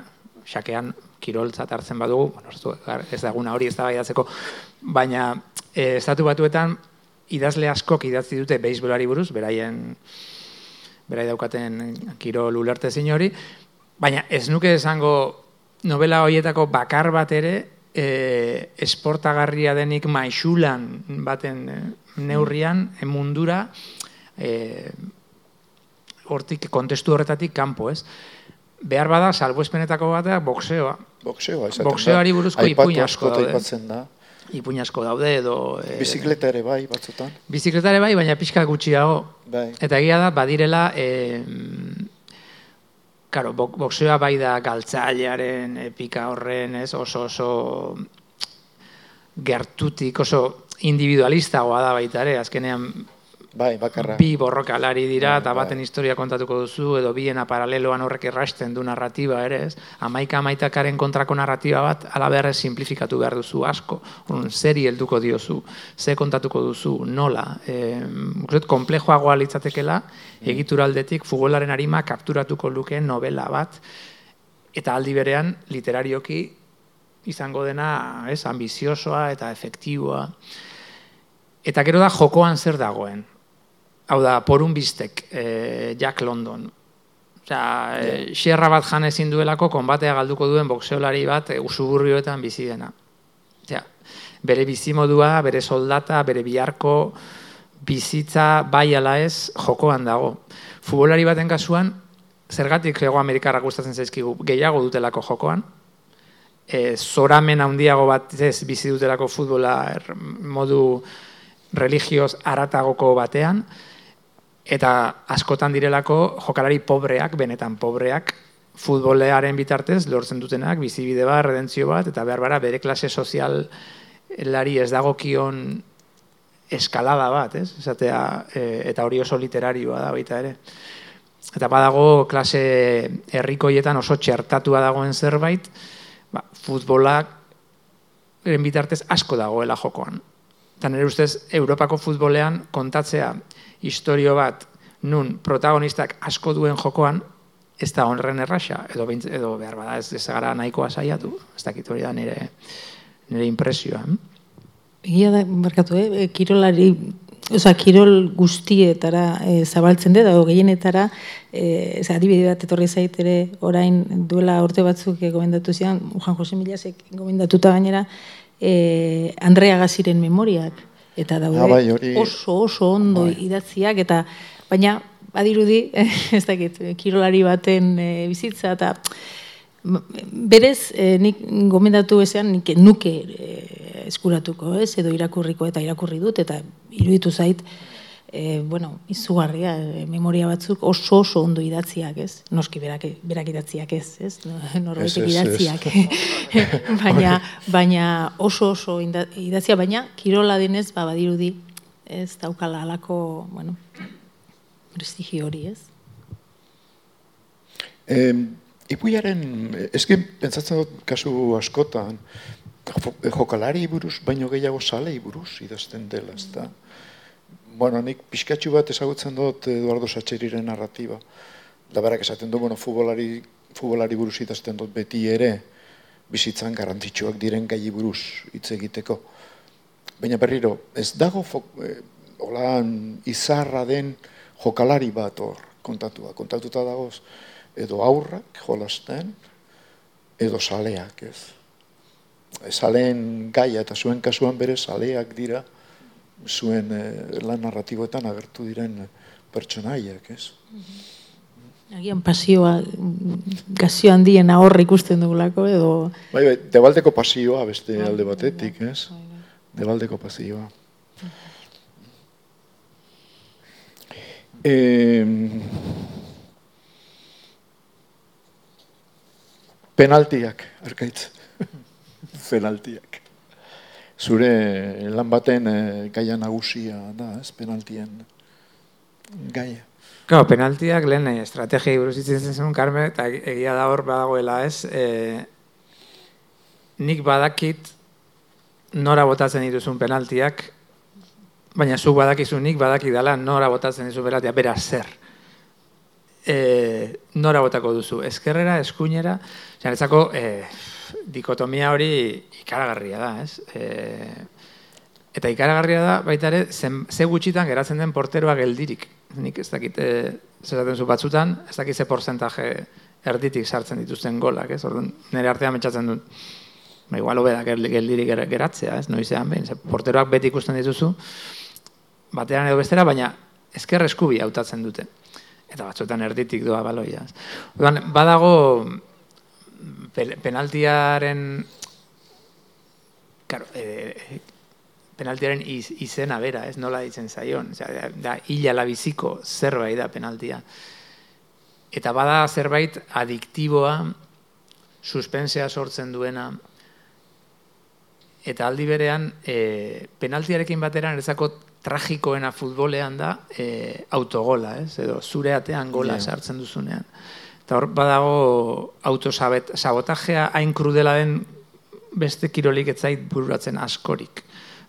xakean kiroltzat hartzen badugu, bueno, ez daguna hori ez da baiatzeko, baina e, estatu batuetan idazle askok idatzi dute beisbolari buruz, beraien berai daukaten kirol ulerte hori, baina ez nuke esango novela horietako bakar bat ere e, esportagarria denik maixulan baten e, neurrian e, mundura e, hortik kontestu horretatik kanpo, ez? Behar bada, salbuespenetako bateak, boxeoa. Boxeoa, Boxeoari buruzko ipuin asko daude. Da. Ipuin asko daude edo... E, bizikleta ere bai, batzutan. Bizikleta ere bai, baina pixka gutxiago. Bai. Eta egia da, badirela... E, Karo, boxeoa bai da galtzailearen epika horren, ez, oso oso gertutik, oso individualistagoa da baita ere, azkenean Bai, bakarra. Bi borrokalari dira, bai, eta bai, baten historia kontatuko duzu, edo biena paraleloan horrek errasten du narratiba ere, ez? Amaika amaitakaren kontrako narratiba bat, ala simplifikatu behar duzu asko. Un, zeri helduko diozu, ze kontatuko duzu, nola. E, komplejoagoa litzatekela, mm. egituraldetik futbolaren arima kapturatuko luke novela bat, eta aldi berean, literarioki, izango dena, ez, ambiziosoa eta efektiboa. Eta gero da jokoan zer dagoen hau da, porun biztek, e, Jack London. Osea, e, xerra bat jan ezin duelako, konbatea galduko duen boxeolari bat e, usuburrioetan bizi dena. Osea, bere bizimodua, bere soldata, bere biharko bizitza bai ala ez jokoan dago. Futbolari baten kasuan, zergatik ego Amerikarrak gustatzen zaizkigu gehiago dutelako jokoan, e, zoramen handiago bat ez bizi dutelako futbola modu religioz aratagoko batean, eta askotan direlako jokalari pobreak, benetan pobreak, futbolearen bitartez lortzen dutenak bizibide bat, redentzio bat, eta behar bara bere klase sozial lari ez dagokion eskalada bat, ez? Esatea, e, eta hori oso literarioa da baita ere. Eta badago klase herrikoietan oso txertatua dagoen zerbait, ba, futbolak bitartez asko dagoela jokoan. Eta nire ustez, Europako futbolean kontatzea historio bat nun protagonistak asko duen jokoan, ez da honren erraxa, edo, edo behar bada ez, ez nahikoa saiatu, ez dakit hori da nire, nire impresioa. Egia da, barkatu, eh? E, kirolari, oza, kirol guztietara e, zabaltzen dut, edo gehienetara, e, adibide bat etorri zaitere orain duela urte batzuk e, gomendatu zian, Juan Jose Milasek gomendatuta gainera, e, Andrea Gaziren memoriak, eta daude ah, bai, oso oso ondo bai. idatziak, eta baina badirudi, ez dakit, kirolari baten e, bizitza, eta berez e, nik gomendatu ezean nik nuke e, eskuratuko, ez, edo irakurriko eta irakurri dut, eta iruditu zait, e, bueno, izugarria, e, memoria batzuk oso oso ondo idatziak, ez? Noski berak, berak idatziak ez, ez? Norbaitek idatziak. baina, baina oso oso idatzia, baina kirola denez, ba, badirudi, ez daukala alako, bueno, prestigio hori, ez? Eh, Ipuiaren, eski pentsatzen dut kasu askotan, jokalari buruz, baino gehiago salei buruz idazten dela, ez da? Bueno, nik pixkatxu bat ezagutzen dut Eduardo Satxeriren narratiba. Da berak esaten du, bueno, futbolari, futbolari buruz idazten dut beti ere, bizitzan garantitxuak diren gai buruz hitz egiteko. Baina berriro, ez dago eh, izarra den jokalari bat hor kontatua. Kontatuta dagoz, edo aurrak jolasten, edo saleak, ez. Saleen gaia eta zuen kasuan bere saleak dira, zuen eh, lan narratiboetan agertu diren pertsonaiak, ez. Agian pasioa, gazio handien ahorra ikusten dugulako, edo... Bai, bai, debaldeko pasioa beste bai, alde batetik, bai, ez? Bai, debaldeko pasioa. Eh, penaltiak, arkaitz. penaltiak. Zure lan baten e, gaia nagusia da, ez, penaltien gaia. Claro, penaltiak lehen eh, estrategia buruz itzen zen Carmen, eta egia da hor badagoela, ez? E, nik badakit nora botatzen dituzun penaltiak, baina zuk badakizu nik badaki dela nora botatzen dizu beratia, bera zer. E, nora botako duzu, eskerrera, eskuinera, zanetzako e, dikotomia hori ikaragarria da, ez? E, eta ikaragarria da, baita ere, ze gutxitan geratzen den porteroa geldirik. Nik ez dakit, e, zeraten zu batzutan, ez dakit ze porcentaje erditik sartzen dituzten golak, ez? Orduan, nire artean metxatzen dut, ba, igual hobeda geldirik geratzea, ez? Noizean behin, ze porteroak beti ikusten dituzu, batean edo bestera, baina ezker eskubi hautatzen dute. Eta batzuetan erditik doa baloia. Odan, badago penaltiaren claro, e, penaltiaren iz, izena bera, ez nola ditzen zaion. Osea, da, hila labiziko zerbait da penaltia. Eta bada zerbait adiktiboa, suspensea sortzen duena, eta aldi berean, e, penaltiarekin bateran ezako tragikoena futbolean da e, autogola, ez? Edo zure atean gola sartzen duzunean. Eta hor badago autosabotajea hain krudela den beste kirolik etzait bururatzen askorik.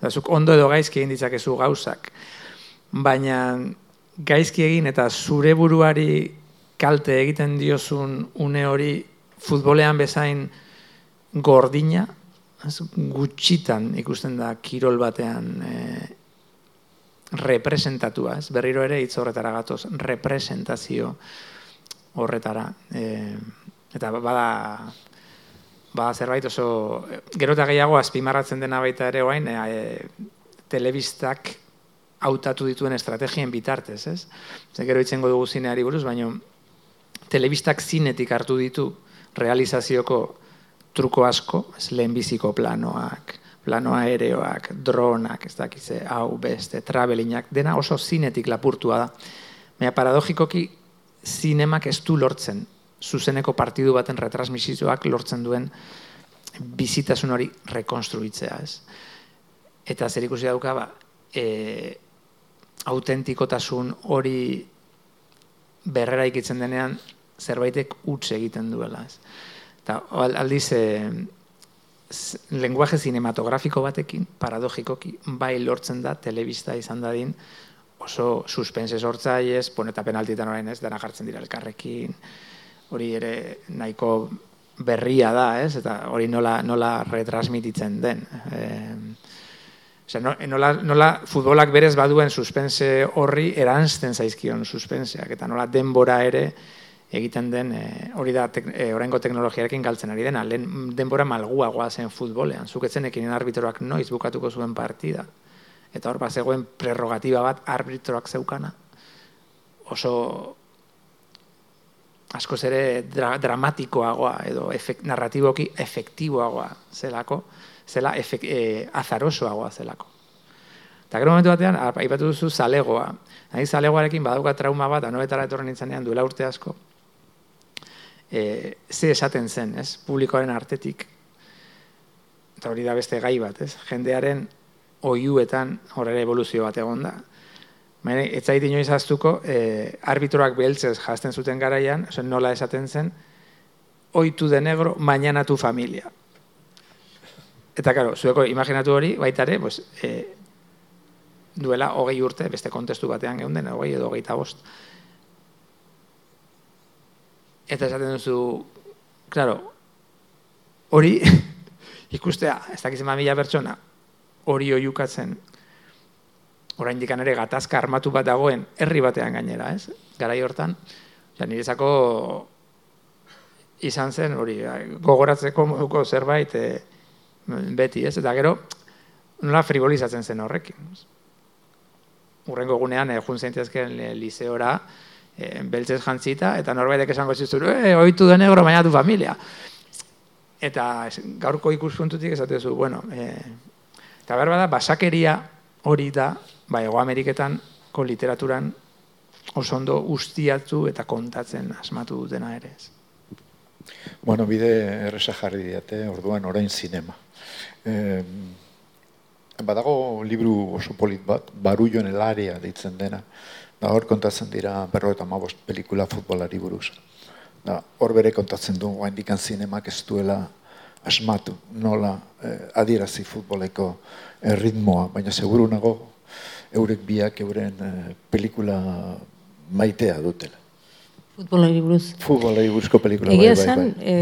Zuk ondo edo gaizki egin ditzakezu gauzak. Baina gaizki egin eta zure buruari kalte egiten diozun une hori futbolean bezain gordina, gutxitan ikusten da kirol batean e, representatua, ez? Berriro ere hitz horretara gatoz, representazio horretara. E, eta bada bada zerbait oso gero eta gehiago azpimarratzen dena baita ere orain e, telebistak hautatu dituen estrategien bitartez, ez? Ze gero itzengo dugu zineari buruz, baina telebistak zinetik hartu ditu realizazioko truko asko, ez lehenbiziko planoak, plano aereoak, dronak, ez dakize, hau, beste, travelinak, dena oso zinetik lapurtua da. Baina paradogikoki zinemak ez du lortzen zuzeneko partidu baten retransmisizioak lortzen duen bizitasun hori rekonstruitzea, ez? Eta zer ikusi dauka, ba, e, autentikotasun hori berrera ikitzen denean zerbaitek utz egiten duela, ez? Eta aldiz, e, lenguaje cinematografiko batekin, paradogikoki, bai lortzen da, telebista izan dadin, oso suspense sortzaiez, pon eta penaltitan orain ez, dena jartzen dira elkarrekin, hori ere nahiko berria da, ez? Eta hori nola, nola retransmititzen den. E, Osea, nola, nola futbolak berez baduen suspense horri eranzten zaizkion suspenseak, eta nola denbora ere egiten den, e, hori da tek, e, oraingo teknologiarekin galtzen ari dena, lehen denbora malguagoa zen futbolean, zuketzen ekin arbitroak noiz bukatuko zuen partida, eta hor bat zegoen prerrogatiba bat arbitroak zeukana, oso askoz ere dra, dramatikoagoa edo efekt, narratiboki efektiboagoa zelako, zela efek, e, azarosoagoa zelako. Eta gero momentu batean, aipatu duzu zalegoa. Nahi zalegoarekin badauka trauma bat, anobetara etorren nintzenean duela urte asko. E, ze esaten zen, ez? Publikoaren artetik. Eta hori da beste gai bat, ez? Jendearen oiuetan horre evoluzio bat egon da. Baina, ez zait inoiz aztuko, e, arbitroak beheltzez jazten zuten garaian, nola esaten zen, oitu de negro, mañana tu familia. Eta, karo, zueko imaginatu hori, baita ere, pues, e, duela hogei urte, beste kontestu batean gehunden, hogei edo hogei bost. Eta esaten duzu, claro, hori, ikustea, ez dakizen mila pertsona, hori oiukatzen, orain dikan ere gatazka armatu bat dagoen herri batean gainera, ez? Garai hortan, ja, niretzako izan zen, hori, gogoratzeko moduko zerbait e, beti, ez? Eta gero, nola frivolizatzen zen horrekin. Urrengo gunean, e, jun zeintezken e, liseora, e, beltzez jantzita, eta norbaitek esango zizur, e, oitu de negro, baina du familia. Eta gaurko ikuspuntutik esatezu, bueno, e, eta behar bada, basakeria hori da, ba, Ego Ameriketan, ko literaturan, oso ondo ustiatu eta kontatzen asmatu dutena ere ez. Bueno, bide erresa jarri diate, orduan orain zinema. Eh, badago libru oso polit bat, Barullo en el área deitzen dena, da hor kontatzen dira berro eta mabost pelikula futbolari buruz. Da, hor bere kontatzen du, guain dikan zinemak ez duela asmatu, nola eh, adierazi futboleko ritmoa, baina seguru nago eurek biak euren uh, pelikula maitea dutela. Futbolari buruz. Futbolari buruzko pelikula. Egia bai, bai, bai. E,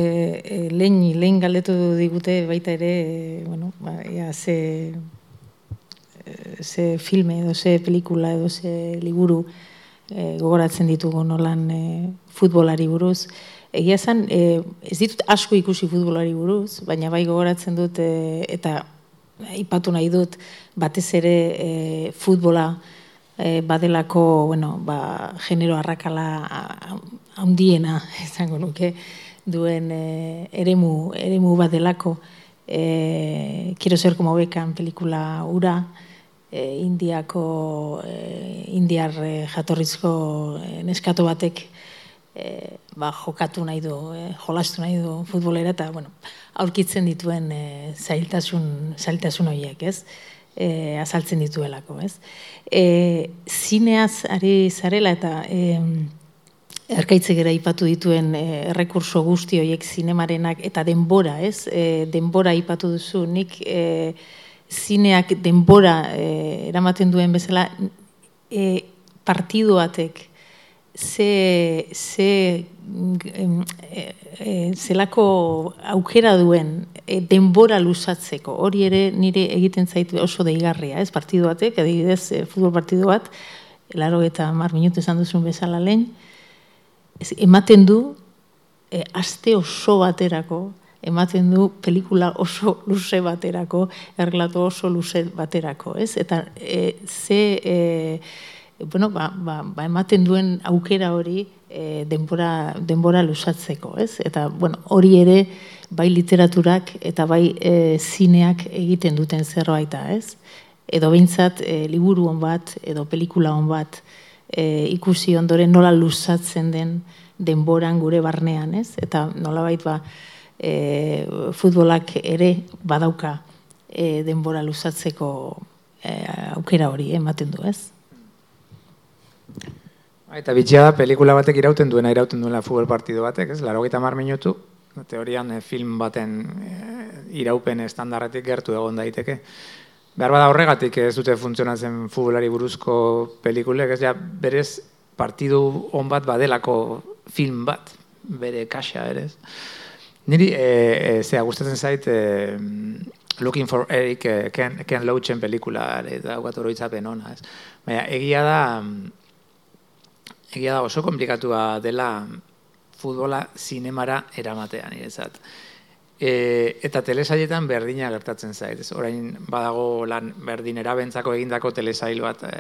e, lehen, lehen galdetu digute baita ere, e, bueno, ba, ea, ze, ze filme edo ze pelikula edo ze liburu e, gogoratzen ditugu nolan e, futbolari buruz. Egia esan, e, ez ditut asko ikusi futbolari buruz, baina bai gogoratzen dut e, eta ipatu nahi dut batez ere e, futbola e, badelako, bueno, ba, genero arrakala handiena, izango nuke, duen e, eremu, eremu badelako, e, Quiero ser como bekan pelikula ura, e, indiako, e, indiar e, jatorrizko e, neskato batek, e, ba, jokatu nahi du, e, jolastu nahi du futbolera, eta bueno, aurkitzen dituen e, zailtasun, zailtasun horiek, ez? E, azaltzen dituelako, ez? E, zineaz ari zarela eta e, erkaitze gera ipatu dituen e, errekurso guzti horiek zinemarenak eta denbora, ez? E, denbora ipatu duzu, nik e, zineak denbora e, eramaten duen bezala e, partidu batek ze, ze e, e, zelako aukera duen e, denbora luzatzeko, hori ere nire egiten zaitu oso deigarria, ez partidu batek, adibidez, e, futbol partidu bat, laro eta mar minutu esan duzun bezala lehen, ez, ematen du, e, aste oso baterako, ematen du pelikula oso luze baterako, erlato oso luze baterako, ez? Eta e, ze... E, bueno, ba, ba, ba ematen duen aukera hori e, denbora, denbora lusatzeko, ez? Eta, bueno, hori ere bai literaturak eta bai e, zineak egiten duten zerbaita, ez? Edo behintzat e, liburu hon bat, edo pelikula hon bat e, ikusi ondoren nola lusatzen den denboran gure barnean, ez? Eta nolabait ba, e, futbolak ere badauka e, denbora luzatzeko e, aukera hori ematen du, ez? Eta bitxia da, pelikula batek irauten duena irauten duela futbol partido batek, ez? Laro gita minutu, teorian eh, film baten eh, iraupen estandarretik gertu egon daiteke. Behar bada horregatik ez dute funtzionatzen futbolari buruzko pelikulek, ez ja, berez partidu on bat badelako film bat, bere kaxa ere. Niri, e, e, zera, gustatzen zait, e, Looking for Eric, e, Ken, Ken Loachen pelikula, eta guat oroitzapen ona, ez. Baina, egia da, egia da oso komplikatua dela futbola zinemara eramatean, niretzat. E, eta telesaietan berdina gertatzen zait. Orain badago lan berdin erabentzako egindako telesail bat e,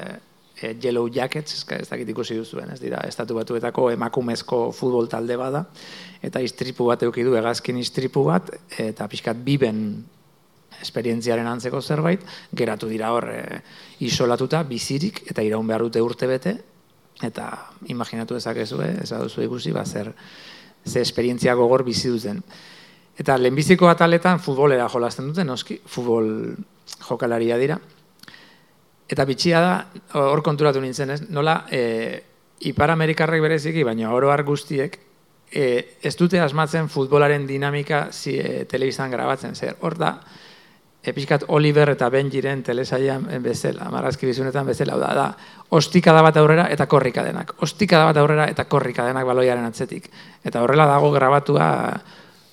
e, Yellow Jackets, ez dakit ikusi duzuen, ez dira, estatu batuetako emakumezko futbol talde bada, eta istripu bat eukidu, egazkin istripu bat, eta pixkat biben esperientziaren antzeko zerbait, geratu dira hor e, isolatuta, bizirik, eta iraun behar dute urte bete, eta imaginatu dezakezu, eh, ez baduzu ikusi, ba, zer, ze esperientzia gogor bizi duten. Eta lehenbiziko ataletan futbolera jolasten dute, noski, futbol jokalaria dira. Eta bitxia da, hor konturatu nintzen, ez? nola, e, Ipar Amerikarrek bereziki, baina oroar guztiek, e, ez dute asmatzen futbolaren dinamika zi, e, telebizan grabatzen, zer, hor da, episkat Oliver eta Benjiren telesaian bezala, marazki bizunetan bezala, da, da, ostika da bat aurrera eta korrika denak. Ostika da bat aurrera eta korrika denak baloiaren atzetik. Eta horrela dago grabatua,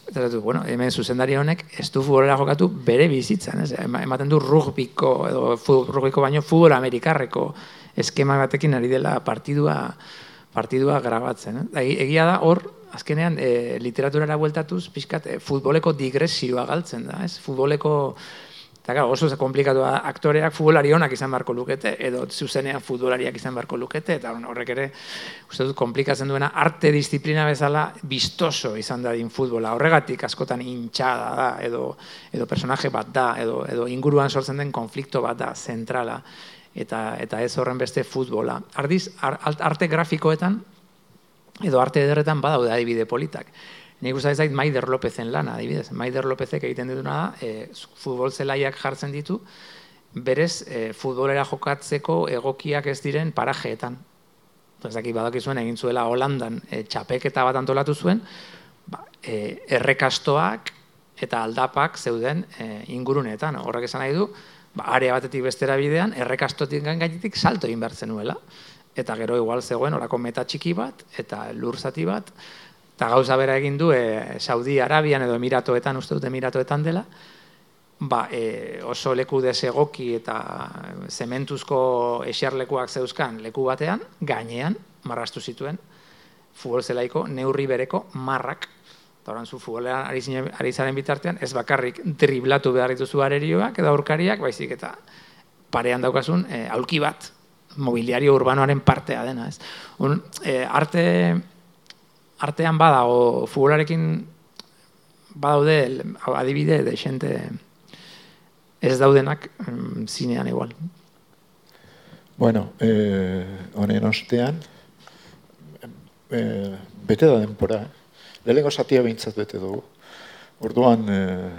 eta du, bueno, hemen zuzendari honek, ez du futbolera jokatu bere bizitzan, ez? ematen du rugbiko, edo rugbiko baino futbol amerikarreko eskema batekin ari dela partidua, partidua grabatzen. Eh? Egia da, hor, azkenean e, literaturara bueltatuz, pixkat, e, futboleko digresioa galtzen da, ez? Futboleko, eta oso ze komplikatua aktoreak futbolari onak izan beharko lukete, edo zuzenean futbolariak izan beharko lukete, eta horrek ere, uste dut, komplikatzen duena, arte disiplina bezala, bistoso izan da futbola. Horregatik askotan intxada da, edo, edo personaje bat da, edo, edo inguruan sortzen den konflikto bat da, zentrala, eta, eta ez horren beste futbola. Ardiz, arte grafikoetan, edo arte ederretan badaude adibide politak. Nik uste zait Maider Lopezen lana, adibidez. Maider Lopezek egiten dutuna da, e, futbol zelaiak jartzen ditu, berez e, futbolera jokatzeko egokiak ez diren parajeetan. Ez daki badakizuen egin zuela Holandan e, txapeketa bat antolatu zuen, ba, e, errekastoak eta aldapak zeuden e, ingurunetan. Horrek esan nahi du, ba, area batetik bestera bidean, errekastotik gainetik salto egin behar zenuela eta gero igual zegoen orako meta txiki bat eta lur zati bat eta gauza bera egin du e, Saudi Arabian edo Emiratoetan uste dut Emiratoetan dela ba, e, oso leku desegoki eta zementuzko esiarlekuak zeuzkan leku batean gainean marrastu zituen futbol zelaiko neurri bereko marrak eta oran zu futbolean ari, zaren bitartean ez bakarrik driblatu behar dituzu arerioak edo aurkariak baizik eta parean daukasun e, aulki bat mobiliario urbanoaren partea dena, ez. Un, e, arte artean badago futbolarekin badaude adibide de xente ez daudenak mm, zinean igual. Bueno, eh, honen ostean, eh, bete da denpora, eh? lehenko satia behintzat bete dugu. Orduan, eh,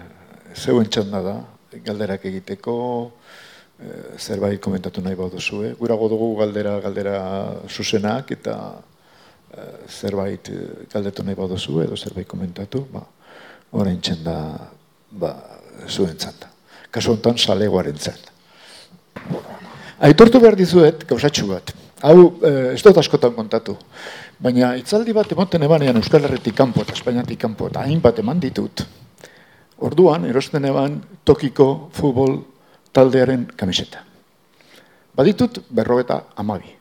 zeuen txanda da, galderak egiteko, e, zerbait komentatu nahi bau duzu, eh? Gurago dugu galdera galdera zuzenak eta zerbait eh, galdetu nahi bau duzu, edo zerbait komentatu, ba, orain txenda ba, zuen txanda. Kasu honetan, salegoaren txanda. Aitortu behar dizuet, gauzatxu bat. Hau, ez dut askotan kontatu. Baina, itzaldi bat emoten ebanean Euskal Herretik kanpo eta Espainiatik kanpo eta hainbat eman ditut. Orduan, erosten eban tokiko futbol taldearen kamiseta. Baditut berrogeta amabi.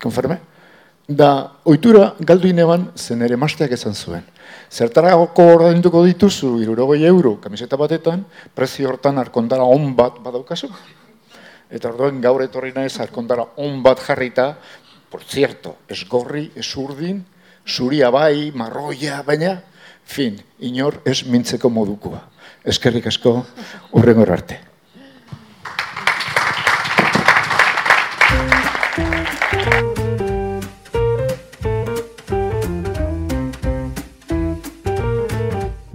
Konferme? Da, oitura galdu ineban zen ere masteak ezan zuen. Zertaragoko ordainduko dituzu, irurogoi euro kamiseta batetan, prezio hortan arkondara on bat badaukazu. Eta orduan gaur etorri naiz arkondara on bat jarrita, por cierto, ez gorri, ez urdin, zuria bai, marroia, baina, fin, inor ez mintzeko modukoa. Eskerrik asko, urrengor arte.